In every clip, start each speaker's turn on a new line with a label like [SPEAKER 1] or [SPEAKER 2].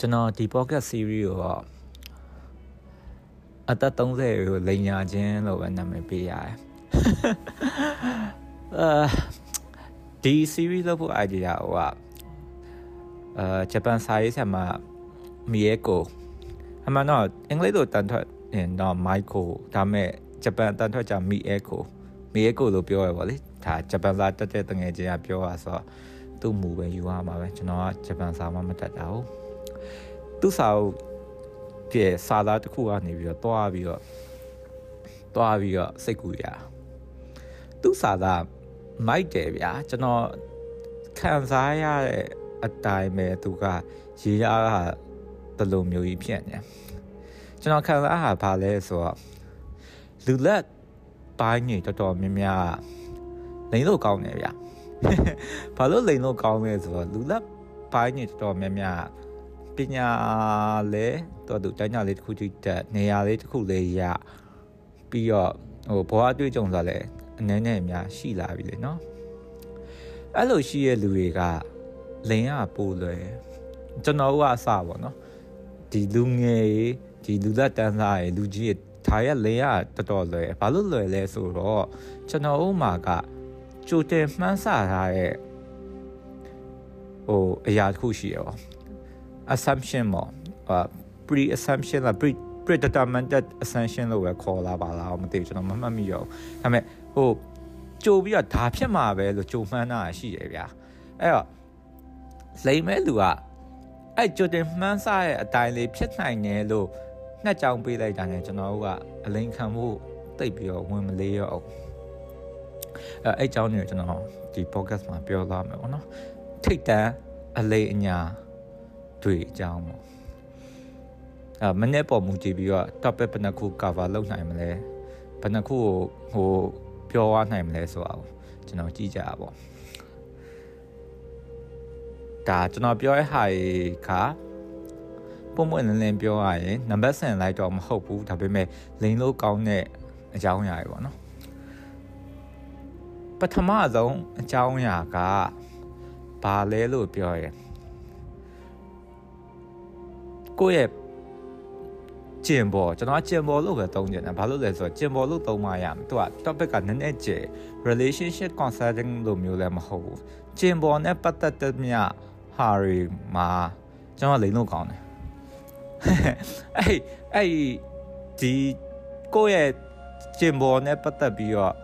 [SPEAKER 1] ကျွန်တော်ဒီ podcast series ကိုတော့အသက်30ကိုလိန်ညာခြင်းလို့ပဲနာမည်ပေးရတယ်အာဒီ series လုပ်ဖို့ idea ဟိုကအာဂျပန်စာရေးဆရာမမီယေကိုအမှန်တော့အင်္ဂလိပ်လိုတန်ထွက်ရင်တော့ Michael ဒါပေမဲ့ဂျပန်တန်ထွက်ကြမီယေကိုမီယေကိုလို့ပြောရပါလေဒါဂျပန်စာတက်တဲ့တငယ်ချင်းကပြောတာဆိုတော့သူ့မူပဲယူရမှာပဲကျွန်တော်ကဂျပန်စာမှမတတ်တာဟုတ် သူ့စာအုပ်ပြည့်စာသားတစ်ခုကနေပြီးတော့တွားပြီးတော့တွားပြီးတော့စိတ်ကူရသူ့စာသားမိုက်တယ်ဗျာကျွန်တော်ခံစားရတဲ့အတိုင်းပဲသူကရေးရတာတလိုမျိုးကြီးဖြစ်နေကျွန်တော်ခံစားရတာဘာလဲဆိုတော့လူလက်ပိုင်းနေတော်တော်များများလိန်လို့ကောင်းတယ်ဗျာဘာလို့လိန်လို့ကောင်းလဲဆိုတော့လူလက်ပိုင်းနေတော်တော်များများ ပညာလဲတော်သူတိုင်းညာလေးတစ်ခုကြည့်တက်နေရာလေးတစ်ခုလေးရပြီးတော့ဟိုဘဝအတွေ့အကြုံဆိုလဲအနည်းနဲ့အများရှိလာပြီလေနော်အဲ့လိုရှိရဲ့လူတွေကလိန်ရပို့လွယ်ကျွန်တော်ကအစပေါ့နော်ဒီလူငယ်ဒီလူလက်တန်းစားရဲ့လူကြီးရဲ့ဒါရလိန်ရတော်တော်လွယ်ဘာလို့လွယ်လဲဆိုတော့ကျွန်တော်ဥမာကကြိုတင်မှန်းဆထားတဲ့ဟိုအရာတစ်ခုရှိရပါ assumption ပေါ့ဟ pre assumption လား pre predetermined assumption လို့ပဲခေါ်လာပါလားမသိဘူးကျွန်တော်မမှတ်မိရောဒါပေမဲ့ဟိုကြိုပြီးတော့ဒါဖြစ်မှာပဲလို့ကြိုမှန်းတာရှိရဗျာအဲ့တော့လိမ်မဲ့လူကအဲ့ကြိုတင်မှန်းဆရဲ့အတိုင်းလေးဖြစ်နိုင်တယ်လို့နှက်ကြောင်ပေးလိုက်တာ ਨੇ ကျွန်တော်တို့ကအလိန်ခံမှုတိတ်ပြီးတော့ဝင်မလေးရောအဲ့အဲ့အကြောင်းတွေကိုကျွန်တော်ဒီ podcast မှာပြောသွားမယ်ပေါ့နော်ထိတ်တန်းအလိအညာ တွေ့အကြောင်းပေါ့အဲမနေ့ပေါ်မူကြည့်ပြီးတော့ topic ဘယ်နှခု cover လုပ်နိုင်မလဲဘယ်နှခုကိုဟိုပြောရနိုင်မလဲဆိုတာကိုကျွန်တော်ကြည့်ကြတာပေါ့ဒါကျွန်တော်ပြောတဲ့ဟာကပုံမှန်လင်းလင်းပြောရရင်နံပါတ်ဆန်လိုက်တော့မဟုတ်ဘူးဒါပေမဲ့လိန်လို့ကောင်းတဲ့အကြောင်းအရာတွေပေါ့နော်ပထမဆုံးအကြောင်းအရာကဘာလဲလို့ပြောရင် ကိုယ့်ရဲ့ကျင်ပေါ်ကျွန်တော်ကျင်ပေါ်လို့ပဲသုံးကြတယ်ဘာလို့လဲဆိုတော့ကျင်ပေါ်လို့သုံးမှရမယ်သူက topic ကနည်းနည်းကျ relationship consulting လို့မျိုးလည်းမဟုတ်ဘူးကျင်ပေါ်နဲ့ပတ်သက်တဲ့မြဟာရီမှာကျွန်တော်လိန်လို့ကောင်းတယ်အဲ့အဲ့ဒီကိုယ့်ရဲ့ကျင်ပေါ်နဲ့ပတ်သက်ပြီးတော့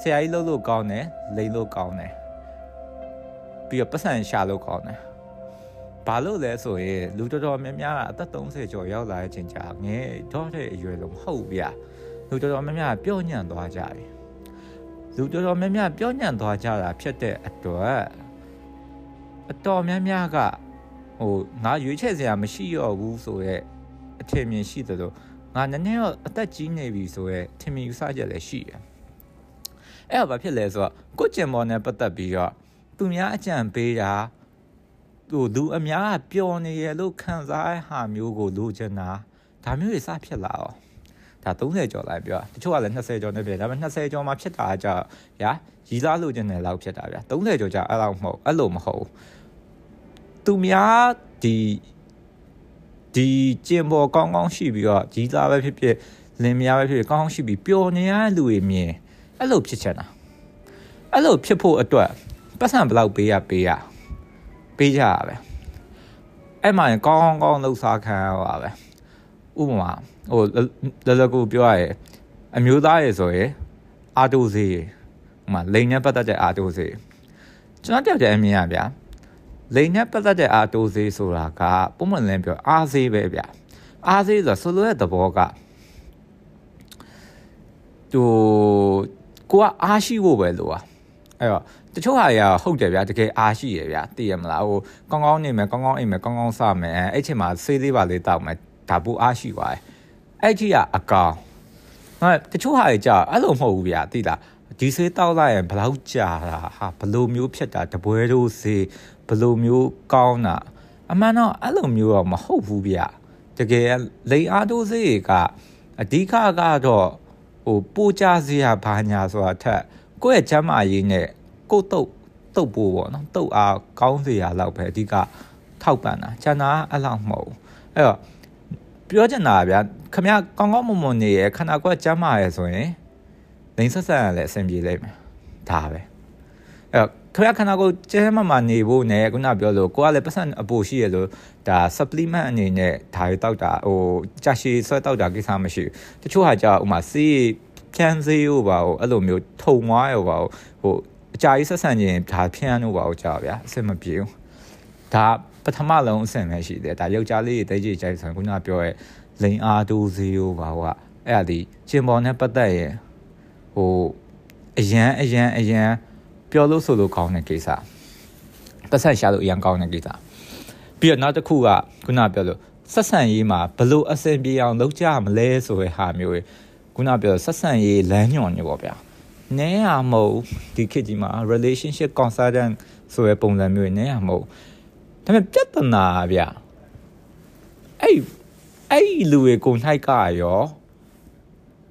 [SPEAKER 1] ဆရာကြီးလို့လို့ကောင်းတယ်လိန်လို့ကောင်းတယ်ပြီးတော့ပတ်စံရှာလို့ကောင်းတယ် ဘာလို့လဲဆိုရင်လူတော်တော်များများကအသက်30ကျော်ရောက်လာတဲ့အချိန်ကြာငယ်တော့တဲ့အရွယ်လုံးမဟုတ်ဗျာလူတော်တော်များများပျော့ညံ့သွားကြပြီလူတော်တော်များများပျော့ညံ့သွားကြတာဖြစ်တဲ့အတွက်အတော်များများကဟိုငါရွေးချယ်စရာမရှိတော့ဘူးဆိုရက်အထင်မြင်ရှိသလိုငါနည်းနည်းတော့အသက်ကြီးနေပြီဆိုရက်ထင်မြင်ယူဆချက်လည်းရှိတယ်အဲ့တော့ဘာဖြစ်လဲဆိုတော့ကိုကျင်မော်နဲ့ပတ်သက်ပြီးတော့သူများအကြံပေးတာ ဟိုလူအများကပျော်နေရလို့ခံစားရဟာမျိုးကိုလိုချင်တာဒါမျိုးတွေစဖြစ်လာတော့ဒါ30ကျော်လိုက်ပြောတချို့ကလည်း20ကျော်နေပြီဒါပေမဲ့20ကျော်မှဖြစ်တာကြရာရီလာလိုချင်တယ်လောက်ဖြစ်တာဗျ30ကျော်ကြအဲ့လောက်မဟုတ်အဲ့လိုမဟုတ်သူများဒီဒီကျင်ပေါ်ကောင်းကောင်းရှိပြီးတော့ကြီးသားပဲဖြစ်ဖြစ်လင်မယားပဲဖြစ်ဖြစ်ကောင်းကောင်းရှိပြီးပျော်နေရတဲ့လူတွေမြင်အဲ့လိုဖြစ်ချင်တာအဲ့လိုဖြစ်ဖို့အတွက်ပတ်စံဘလောက်ပေးရပေးရ ပေးကြရပဲအဲ့မှာကောင်းကောင်းလှုပ်ရှားခံရပါပဲဥပမာဟိုလလကူပြောရရင်အမျိုးသားရေဆိုရင်အာတိုစေးဟိုမှာလိန်နဲ့ပတ်သက်တဲ့အာတိုစေးကျွန်တော်တယောက်တည်းအမြင်ရဗျာလိန်နဲ့ပတ်သက်တဲ့အာတိုစေးဆိုတာကပုံမှန်လင်းပြောအားစေးပဲဗျာအားစေးဆိုတာဆိုလိုတဲ့သဘောကသူကိုကအားရှိဖို့ပဲလို့อ่ะ အဲ့တော့တချို့ဟာတွေကဟုတ်တယ်ဗျာတကယ်အားရှိရဗျာသိရမလားဟိုကောင်းကောင်းနေမယ်ကောင်းကောင်းအိမ်မယ်ကောင်းကောင်းစမယ်အဲ့ချိန်မှာဆေးလေးပါလေးတောက်မယ်ဒါပူအားရှိသွားတယ်အဲ့ကြီးကအကောင်ဟာတချို့ဟာတွေကြာအဲ့လိုမဟုတ်ဘူးဗျာသိလားဒီဆေးတောက်လိုက်ရင်ဘလောက်ကြာတာဟာဘလိုမျိုးဖြစ်တာတပွဲတို့ဆေးဘလိုမျိုးကောင်းတာအမှန်တော့အဲ့လိုမျိုးတော့မဟုတ်ဘူးဗျာတကယ်လိန်အားတိုးဆေးကအဓိကကတော့ဟိုပိုးကြစေရဘာညာဆိုတာထက် ကိုယ့်ရဲ့ကျမ်းမာရေးနဲ့ကိုယ်တုတ်တုတ်ဖို့ပေါ့နော်တုတ်အားကောင်းစေရလောက်ပဲအဓိကထထောက်ပံ့တာကျန်တာအဲ့လောက်မဟုတ်အဲ့တော့ပြောချင်တာဗျာခမကောင်းကောင်းမွန်မွန်နေရခန္ဓာကိုယ်ကျန်းမာရဲဆိုရင်လိန်ဆက်ဆက်ရလဲအဆင်ပြေလိမ့်မယ်ဒါပဲအဲ့တော့ခရခန္ဓာကိုယ်ကျန်းမာမာနေဖို့နဲ့ခုနပြောလို့ကိုကလည်းပတ်စံအပူရှိရလို့ဒါ supplement အနေနဲ့ဒါရီတောက်တာဟိုကြာရှည်ဆွဲတောက်တာကိစ္စမရှိဘူးတချို့ဟာကြာဥမာစီး ဖြန်းစေးရောပါဟိုအဲ့လိုမျိုးထုံသွားရောပါဟိုအကြာကြီးဆက်ဆံခြင်းဒါဖြန်းလို့ပါဟိုကြာဗျာအဆင်မပြေဘူးဒါပထမလုံးအဆင့်ပဲရှိတယ်ဒါယောက်ျားလေးတွေတိတ်ကြိတ်ကြိုက်ဆိုရင်ခုနပြောရဲလိန်အားတိုးစေးရောပါဟိုကအဲ့ဒါဒီကျင်ပေါ်နဲ့ပတ်သက်ရင်ဟိုအရန်အရန်အရန်ပြောလို့ဆိုလို့ကောင်းတဲ့ကိစ္စပတ်ဆက်ရှာလို့အရန်ကောင်းတဲ့ကိစ္စပြီးတော့နောက်တစ်ခုကခုနပြောလို့ဆက်ဆံရေးမှာဘလို့အဆင်ပြေအောင်လုပ်ကြမလဲဆိုတဲ့ဟာမျိုး ခုနပြောဆက်ဆံရေးလမ်းညွှန်နေပေါ့ဗျာနဲရမဟုတ်ဒီခေတ်ကြီးမှာ relationship consultant ဆိုတဲ့ပုံစံမျိုးနဲရမဟုတ်ဒါပေမဲ့ပြဿနာဗျအဲ့အဲ့လူတွေကိုနိုင်ကရော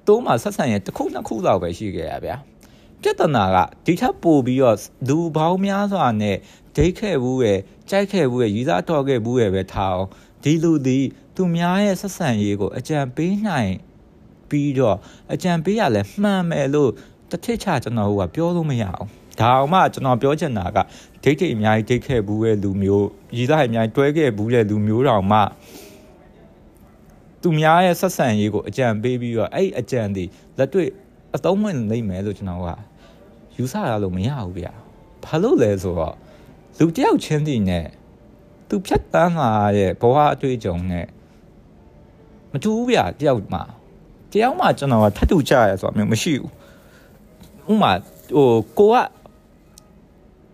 [SPEAKER 1] တိုးမှဆက်ဆံရေးတစ်ခုနှစ်ခုလောက်ပဲရှိခဲ့ရဗျာပြဿနာကဒီထက်ပိုပြီးတော့လူပေါင်းများစွာနဲ့ဒိတ်ခဲ့ဘူးရဲ့ကြိုက်ခဲ့ဘူးရဲ့ရည်စားတော်ခဲ့ဘူးရဲ့ပဲထားအောင်ဒီလူဒီသူများရဲ့ဆက်ဆံရေးကိုအကြံပေးနိုင် ပြီးတော့အကြံပေးရလဲမှန်မယ်လို့တစ်ထစ်ချကျွန်တော်ကပြောလို့မရအောင်ဒါအောင်မှကျွန်တော်ပြောချင်တာကဒိတ်ဒိတ်အများကြီးဒိတ်ခဲ့ဘူးရဲ့လူမျိုးရည်စားအများကြီးတွဲခဲ့ဘူးရဲ့လူမျိုးတောင်မှသူများရဲ့ဆက်ဆံရေးကိုအကြံပေးပြီးတော့အဲ့အကြံဒီလက်တွေ့အသုံးဝင်နိုင်မယ်လို့ကျွန်တော်ကယူဆရလို့မရဘူးဗျာဘာလို့လဲဆိုတော့လူတယောက်ချင်းတည်းနဲ့သူဖြတ်တန်းလာရဲ့ဘဝအတွေ့အကြုံနဲ့မတူဘူးဗျာတယောက်မှ တယောက်မှကျွန်တော်ကထပ်တူကြရဆိုတော့မျိုးမရှိဘူးဥမာဟိုကိုက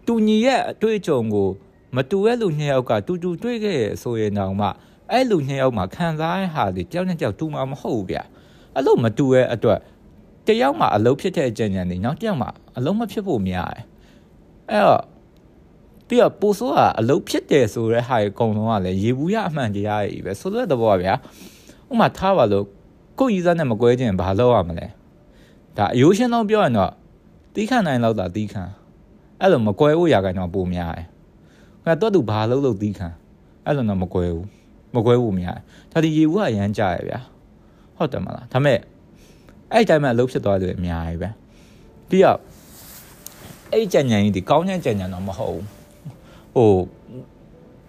[SPEAKER 1] တူညီရဲ့အတွေ့အကြုံကို မတူတဲ့လူနှစ်ယောက်ကတူတူတွေ့ခဲ့ရဆိုရင်တော့မှအဲ့လူနှစ်ယောက်မှခံစားရဟာဒီတယောက်နဲ့တယောက်တူမှာမဟုတ်ဘူးဗျအဲ့လိုမတူရဲ့အတွက်တယောက်မှအလုံးဖြစ်တဲ့အကြံဉာဏ်တွေနောက်တယောက်မှအလုံးမဖြစ်ဖို့များတယ်အဲ့တော့ပြီးတော့ပိုဆိုးကအလုံးဖြစ်တယ်ဆိုတဲ့ဟာအကုန်လုံးကလည်းရေဘူးရအမှန်တရားကြီးပဲဆိုတဲ့သဘောပါဗျာဥမာထားပါလို့ ကိုယ်ယူစားနဲ့မကွဲခြင်းဘာလုပ်ရမလဲဒါအယိုးရှင်းတော့ပြောရင်တော့တီးခန့်နိုင်တော့တာတီးခန့်အဲ့လိုမကွဲဖို့ရာခိုင်တော့ပိုများတယ်ခင်ဗျာတော့သူဘာလုပ်လို့တီးခန့်အဲ့လိုတော့မကွဲဘူးမကွဲဘူးများဒါဒီရေဘူးကအရန်ကြရဗျာဟုတ်တယ်မလားဒါမဲ့အဲ့တိုင်းမှာအလုပ်ဖြစ်သွားတယ်အများကြီးပဲပြီးတော့အဲ့ကြံညံကြီးဒီကောင်းတဲ့ကြံညံတော့မဟုတ်ဘူးဟို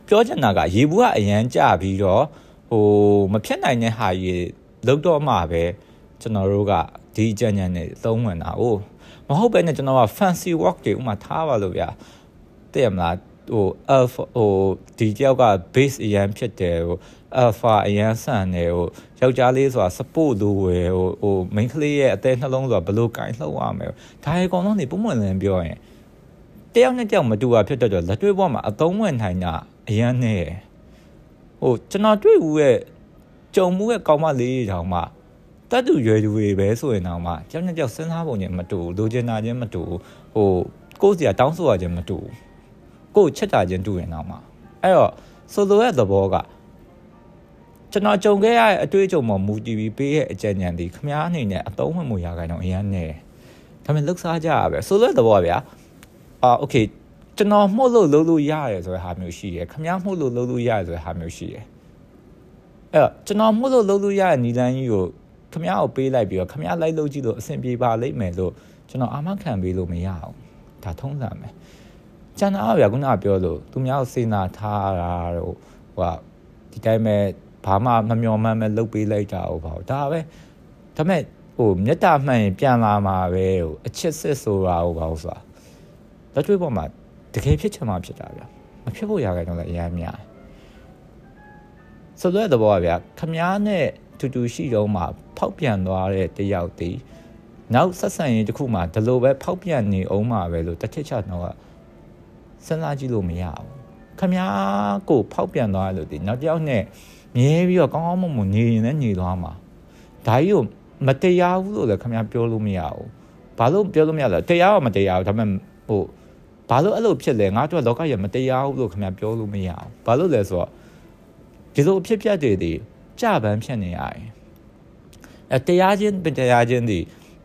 [SPEAKER 1] ပြောချင်တာကရေဘူးကအရန်ကြပြီးတော့ဟိုမဖြစ်နိုင်တဲ့ဟာကြီး လောက်တော့မှပဲကျွန်တော်တို့ကဒီကြံညံနဲ့သုံးဝင်တာ哦မဟုတ်ပဲနဲ့ကျွန်တော်က fancy work တွေဥမာထားပါလို့ဗျာသိရမလားဟို alpha ဟိုဒီတယောက်က base အရန်ဖြစ်တယ်ဟို alpha အရန်ဆန်တယ်ဟိုယောက်ျားလေးဆိုတာ support လို့ဝယ်ဟိုဟို main ကလေးရဲ့အသေးနှလုံးဆိုတာဘယ်လိုကင်လှုပ်ရမလဲဒါရေကောင်လုံးနေပုံမှန်လင်းပြောရင်တယောက်နဲ့တယောက်မတူတာဖြစ်တတ်တော့လက်တွေ့ဘဝမှာအသုံးဝင်နိုင်တာအရန်နေဟိုကျွန်တော်တွေ့ဘူးရဲ့ ကြုံမှုရဲ့ကောင်းမလေးတောင်မှတတ်တူရွယ်သူတွေပဲဆိုရင်တော့မှတယောက်နဲ့တယောက်စဉ်းစားပုံချင်းမတူလိုချင်တာချင်းမတူဟိုကိုယ်စီကတောင်းဆိုရချင်းမတူကိုယ်ချက်တာချင်းတူရင်တော့မှအဲ့တော့ဆိုလိုရဲ့သဘောကကျွန်တော်ကြုံခဲ့ရတဲ့အတွေ့အကြုံမှာမူတည်ပြီးပေးရဲ့အကြံဉာဏ်ဒီခမားအနေနဲ့အသုံးဝင်မှုရခိုင်တော့အရန်နေဒါပေမဲ့လှုပ်ရှားကြရပဲဆိုလိုတဲ့သဘောဗျာအာโอเคကျွန်တော်မှုတ်လို့လုပ်လို့ရတယ်ဆိုတဲ့ဟာမျိုးရှိတယ်ခမားမှုတ်လို့လုပ်လို့ရတယ်ဆိုတဲ့ဟာမျိုးရှိတယ် အဲ့တော့ကျွန်တော်မှုတ်လို့လုပ်လို့ရတဲ့နီလန်းကြီးကိုခမားကိုပေးလိုက်ပြီးတော့ခမားလိုက်လုပ်ကြည့်လို့အဆင်ပြေပါလိမ့်မယ်လို့ကျွန်တော်အာမခံပေးလို့မရအောင်ဒါထုံးစံပဲကျန်တာဗျာခုနကပြောလို့သူများကိုစေနာထားတာတော့ဟိုဒီတိုင်းပဲဘာမှမမျော်မှန်းပဲလုပ်ပေးလိုက်တာဟုတ်ပါဘူးဒါပဲဒါမဲ့ဟိုမေတ္တာမှန်ရင်ပြန်လာမှာပဲဟိုအချစ်စစ်ဆိုတာဟုတ်ပါဘူးဆိုတာလက်တွေ့ပေါ်မှာတကယ်ဖြစ်ချင်မှဖြစ်တာဗျာမဖြစ်ဖို့ရခိုင်တော့လည်းအများများ ဆိုတော့တော့ဗျာခမားနဲ့တူတူရှိတော့မှဖောက်ပြန်သွားတဲ့တယောက်တည်းနောက်ဆက်ဆံရေးတစ်ခုမှဒီလိုပဲဖောက်ပြန်နေအောင်မှာပဲလို့တစ်ချက်ချတော့စဉ်းစားကြည့်လို့မရဘူးခမားကိုဖောက်ပြန်သွားလို့ဒီနောက်တစ်ယောက်နဲ့မြဲပြီးတော့ကောင်းကောင်းမွန်မွန်နေရင်လည်းနေသွားမှာဒါကြီးကိုမတရားဘူးလို့လည်းခင်ဗျားပြောလို့မရဘူးဘာလို့ပြောလို့မရလဲတရားတော့မတရားဘူးဒါပေမဲ့ဟိုဘာလို့အဲ့လိုဖြစ်လဲငါတို့လောကရမတရားဘူးလို့ခင်ဗျားပြောလို့မရဘူးဘာလို့လဲဆိုတော့ ဒီလိုအဖြစ်ပြက်တွေဒီကြပန်းဖြစ်နေရတယ်အဲတရားချင်းတရားချင်းဒီ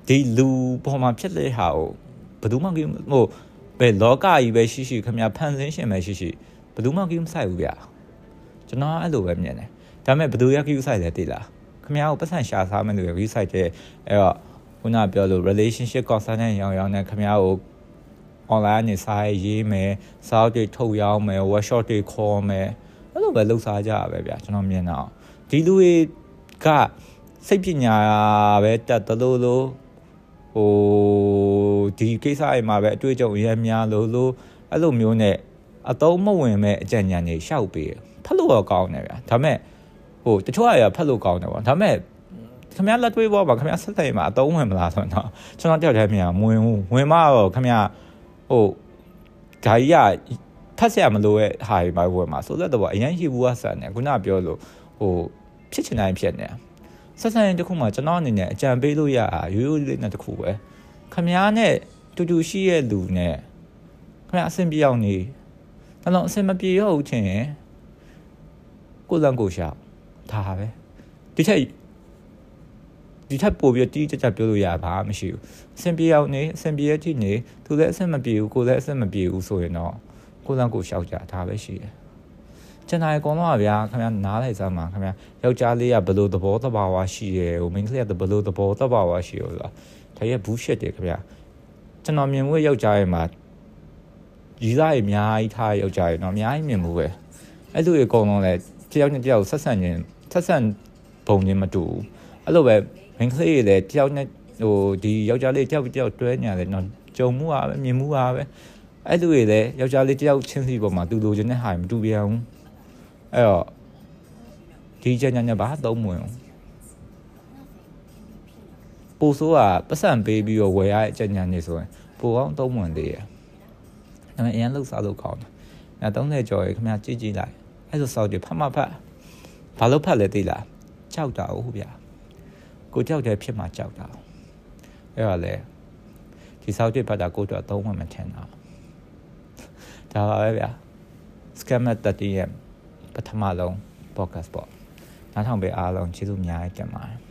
[SPEAKER 1] ဒီလူပေါ်မှာဖြစ်တဲ့ဟာကိုဘယ်သူမှဟိုဘယ်လောကကြီးပဲရှိရှိခင်ဗျာဖန်ဆင်းရှင်ပဲရှိရှိဘယ်သူမှကိမဆိုင်ဘူးဗျာကျွန်တော်အဲ့လိုပဲမြင်တယ်ဒါပေမဲ့ဘယ်သူရ view site လဲသိလားခင်ဗျားကိုပတ်စံရှာစားမယ်လို့ view site တဲ့အဲ့တော့ခုနပြောလို့ relationship consultant ရောင်းရောင်းနဲ့ခင်ဗျားကို online နေစာရေးမယ်စာအုပ်တွေထုတ်ရောင်းမယ် workshop တွေခေါ်မယ် အဲ့လိုပဲလှုပ်ရှားကြရပဲဗျာကျွန်တော်မြင်တော့ဒီလူတွေကစိတ်ပညာပဲတက်တလို့လို့ဟိုဒီကိစ္စတွေမှာပဲအတွေ့အကြုံရမ်းများလို့လို့အဲ့လိုမျိုးနဲ့အတုံးမဝင်မဲ့အကြံဉာဏ်တွေရှောက်ပေးဖတ်လို့တော့ကောင်းတယ်ဗျာဒါပေမဲ့ဟိုတချို့အရာဖတ်လို့ကောင်းတယ်ပေါ့ဒါပေမဲ့ခင်ဗျားလက်တွေ့ပေါ်မှာခင်ဗျားဆက်တယ်မှာအတုံးဝင်မလားဆိုတော့ကျွန်တော်တယောက်တည်းမြင်မဝင်ဘူးဝင်မတော့ခင်ဗျားဟိုဂိုင်းရ ဖတ်ဆရာမလိုရဲ့ဟာတွေမှာဝယ်မှာဆိုတော့တော့အရင်ရှိဘူးကဆန်နေခုနပြောလို့ဟိုဖြစ်ချင်တိုင်းဖြစ်နေတာဆက်ဆံရေးတစ်ခုမှာကျွန်တော်အနေနဲ့အကြံပေးလို့ရတာရိုးရိုးလေးနဲ့တစ်ခုပဲခမည်းနဲ့တူတူရှိရဲ့လူနဲ့ခမည်းအဆင်ပြေအောင်နေနှလုံးအဆင်မပြေရဟုတ်ချင်းရင်ကိုယ်လန့်ကိုရှာဒါပဲဒီထက်ဒီထက်ပိုပြီးတီးကြကြပြောလို့ရပါမရှိဘူးအဆင်ပြေအောင်နေအဆင်ပြေရတဲ့နေသူလည်းအဆင်မပြေဘူးကိုယ်လည်းအဆင်မပြေဘူးဆိုရင်တော့ ကိုလန်ကိုရှောက်ကြဒါပဲရှိတယ်ကျန်တာအကုန်လုံးပါဗျာခင်ဗျာနားလိုက်စမ်းပါခင်ဗျာယောက်ျားလေးကဘလို့သဘောတဘာဝရှိတယ်ဟိုမိန်းကလေးကဘလို့သဘောတဘာဝရှိရောဆိုတာဒါရဲ့ဘူးရှစ်တယ်ခင်ဗျာကျွန်တော်မြင်မှုယောက်ျားရဲ့မှာရီးသားရဲ့အများကြီးထားယောက်ျားရဲ့တော့အများကြီးမြင်မှုပဲအဲ့လိုအကုန်လုံးလဲတယောက်နဲ့တယောက်ဆက်ဆံခြင်းဆက်ဆံပုံချင်းမတူဘူးအဲ့လိုပဲမိန်းကလေးတွေလည်းတယောက်နဲ့ဟိုဒီယောက်ျားလေးတယောက်တယောက်တွဲညာတယ်နော်ကြုံမှုอ่ะပဲမြင်မှုอ่ะပဲ အဲ့လိုတွေလည်းယောက်ျားလေးတယောက်ချင်းစီပေါ်မှာတူလိုချင်တဲ့ဟာမတူပြန်ဘူးအဲ့တော့ဒီကြညာညာဘာသုံးမဝင်ပိုဆိုးကပတ်စံပေးပြီးတော့ဝယ်ရတဲ့ကြညာနေဆိုရင်ပိုကောင်းသုံးမဝင်သေးရဲ့ဒါပေမဲ့အရင်လှုပ်စားလို့ကောင်းတယ်အဲ30ကျော်ရေခင်ဗျာကြည့်ကြည့်လိုက်အဲ့ဆိုစောက်တွေဖတ်မဖတ်ဘာလို့ဖတ်လဲသိလားကြောက်တာဟုတ်ဗျာကိုကြောက်တယ်ဖြစ်မှကြောက်တာအဲ့တော့လေဒီစောက်တွေဖတ်တာကိုတော့သုံးဝင်မထင်တော့ ဒါပါပဲဗျာ scammer 30ရဲ့ပထမဆုံး podcast ပေါ့နားထောင်ပေးအားလုံးကျေးဇူးအများကြီးတင်ပါတယ်